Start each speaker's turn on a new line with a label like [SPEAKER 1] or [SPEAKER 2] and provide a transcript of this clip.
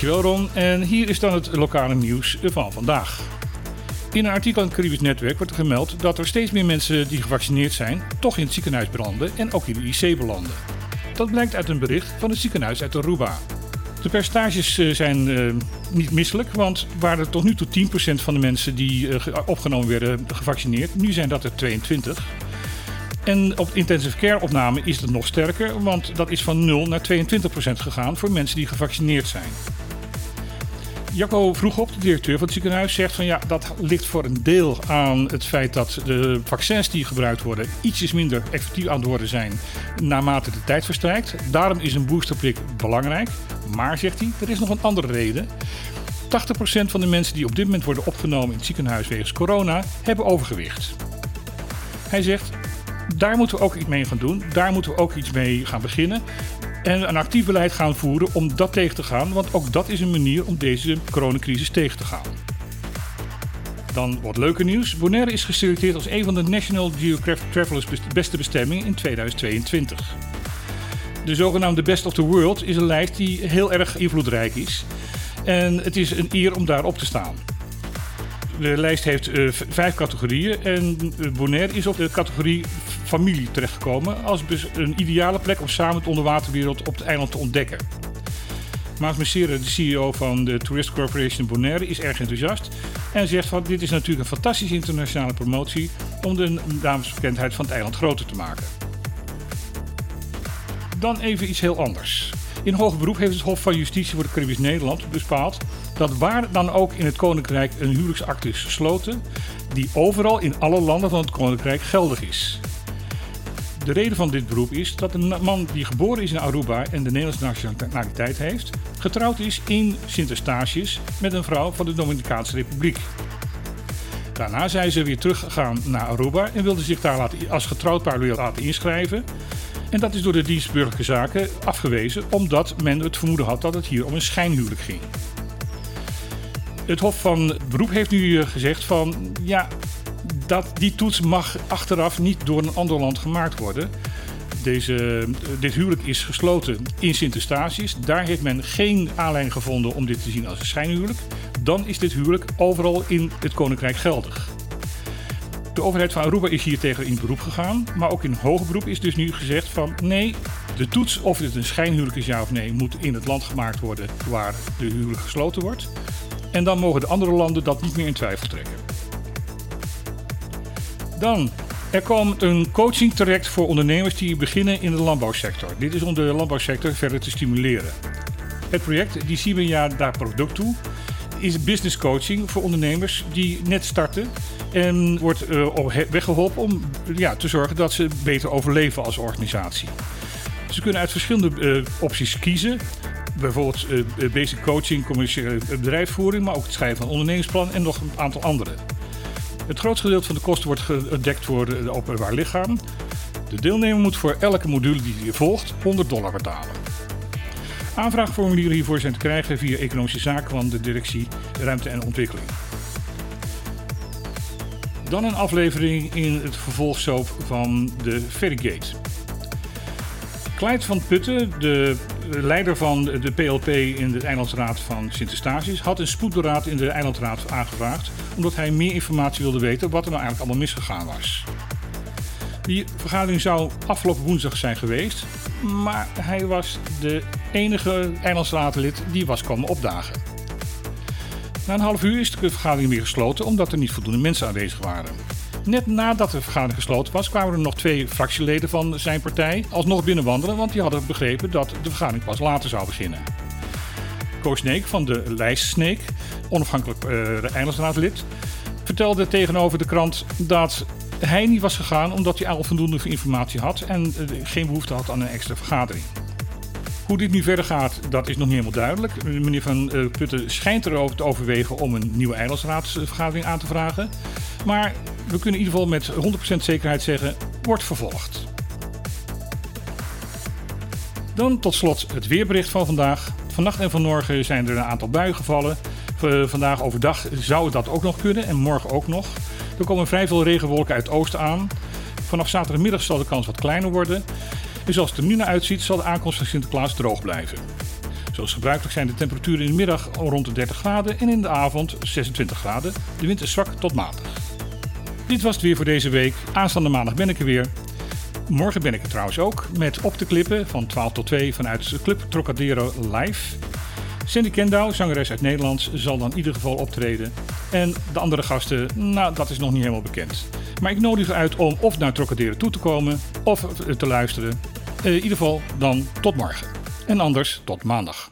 [SPEAKER 1] Dankjewel Ron. En hier is dan het lokale nieuws van vandaag. In een artikel in het Caribisch Netwerk wordt gemeld dat er steeds meer mensen die gevaccineerd zijn, toch in het ziekenhuis belanden en ook in de IC belanden. Dat blijkt uit een bericht van het ziekenhuis uit Aruba. De percentages eh, zijn uh, niet misselijk, want waar er tot nu toe 10% van de mensen die uh, opgenomen werden gevaccineerd, nu zijn dat er 22. En op intensive care opname is het nog sterker, want dat is van 0 naar 22% gegaan voor mensen die gevaccineerd zijn. Jacco Vroegop, de directeur van het ziekenhuis, zegt van ja, dat ligt voor een deel aan het feit dat de vaccins die gebruikt worden ietsjes minder effectief aan het worden zijn naarmate de tijd verstrijkt. Daarom is een boosterprik belangrijk. Maar, zegt hij, er is nog een andere reden. 80% van de mensen die op dit moment worden opgenomen in het ziekenhuis wegens corona hebben overgewicht. Hij zegt, daar moeten we ook iets mee gaan doen. Daar moeten we ook iets mee gaan beginnen. En een actief beleid gaan voeren om dat tegen te gaan. Want ook dat is een manier om deze coronacrisis tegen te gaan. Dan wat leuker nieuws. Bonaire is geselecteerd als een van de National Geographic Travelers beste bestemmingen in 2022. De zogenaamde Best of the World is een lijst die heel erg invloedrijk is. En het is een eer om daarop te staan. De lijst heeft uh, vijf categorieën en Bonaire is op de categorie familie terechtgekomen als een ideale plek om samen de onderwaterwereld op het eiland te ontdekken. Maas Messere, de CEO van de Tourist Corporation Bonaire, is erg enthousiast en zegt van dit is natuurlijk een fantastische internationale promotie om de damesbekendheid van het eiland groter te maken. Dan even iets heel anders. In hoger beroep heeft het Hof van Justitie voor de Caribisch Nederland bepaald dat waar dan ook in het Koninkrijk een huwelijksakte is gesloten, die overal in alle landen van het Koninkrijk geldig is. De reden van dit beroep is dat een man die geboren is in Aruba en de Nederlandse nationaliteit heeft, getrouwd is in Sint-Eustatius met een vrouw van de Dominicaanse Republiek. Daarna zijn ze weer teruggegaan naar Aruba en wilden zich daar laten, als getrouwd paar laten inschrijven. En dat is door de dienst burgerlijke zaken afgewezen, omdat men het vermoeden had dat het hier om een schijnhuwelijk ging. Het Hof van Beroep heeft nu gezegd van ja, dat, die toets mag achteraf niet door een ander land gemaakt worden. Deze, dit huwelijk is gesloten in Sint-Eustatius. Daar heeft men geen aanleiding gevonden om dit te zien als een schijnhuwelijk. Dan is dit huwelijk overal in het Koninkrijk geldig. De overheid van Aruba is hier tegen in beroep gegaan. Maar ook in hoger beroep is dus nu gezegd van nee, de toets of dit een schijnhuwelijk is ja of nee moet in het land gemaakt worden waar de huwelijk gesloten wordt. En dan mogen de andere landen dat niet meer in twijfel trekken. Dan, er komt een coaching traject voor ondernemers die beginnen in de landbouwsector. Dit is om de landbouwsector verder te stimuleren. Het project, die we daar product toe, is business coaching voor ondernemers die net starten. En wordt uh, weggeholpen om ja, te zorgen dat ze beter overleven als organisatie. Ze kunnen uit verschillende uh, opties kiezen. Bijvoorbeeld uh, basic coaching, commerciële bedrijfsvoering, maar ook het schrijven van ondernemingsplan en nog een aantal andere. Het grootste gedeelte van de kosten wordt gedekt door het openbaar lichaam. De deelnemer moet voor elke module die hij volgt 100 dollar betalen. Aanvraagformulieren hiervoor zijn te krijgen via Economische Zaken van de Directie Ruimte en Ontwikkeling. Dan een aflevering in het vervolgsoop van de Ferrygate. Clyde van Putten, de leider van de PLP in de Eilandsraad van Sint-Eustatius, had een spoedberaad in de Eilandsraad aangevraagd omdat hij meer informatie wilde weten wat er nou eigenlijk allemaal misgegaan was. Die vergadering zou afgelopen woensdag zijn geweest, maar hij was de enige eilandsraadlid die was komen opdagen. Na een half uur is de vergadering weer gesloten omdat er niet voldoende mensen aanwezig waren. Net nadat de vergadering gesloten was, kwamen er nog twee fractieleden van zijn partij alsnog binnenwandelen, want die hadden begrepen dat de vergadering pas later zou beginnen. Koos Sneek van de lijst Sneek, onafhankelijk uh, eilandsraadlid, vertelde tegenover de krant dat hij niet was gegaan omdat hij al voldoende informatie had en uh, geen behoefte had aan een extra vergadering. Hoe dit nu verder gaat, dat is nog niet helemaal duidelijk. Meneer Van uh, Putten schijnt erover te overwegen om een nieuwe eilandsraadsvergadering aan te vragen. Maar we kunnen in ieder geval met 100% zekerheid zeggen, wordt vervolgd. Dan tot slot het weerbericht van vandaag. Vannacht en vanmorgen zijn er een aantal buien gevallen. Vandaag overdag zou dat ook nog kunnen en morgen ook nog. Er komen vrij veel regenwolken uit het oosten aan. Vanaf zaterdagmiddag zal de kans wat kleiner worden. En zoals het er nu naar uitziet, zal de aankomst van Sinterklaas droog blijven. Zoals gebruikelijk zijn de temperaturen in de middag rond de 30 graden en in de avond 26 graden. De wind is zwak tot matig. Dit was het weer voor deze week. Aanstaande maandag ben ik er weer. Morgen ben ik er trouwens ook met op te klippen van 12 tot 2 vanuit de Club Trocadero Live. Cindy Kendau, zangeres uit Nederland, zal dan in ieder geval optreden. En de andere gasten, nou dat is nog niet helemaal bekend. Maar ik nodig u uit om of naar Trocadero toe te komen of te luisteren. In ieder geval dan tot morgen. En anders tot maandag.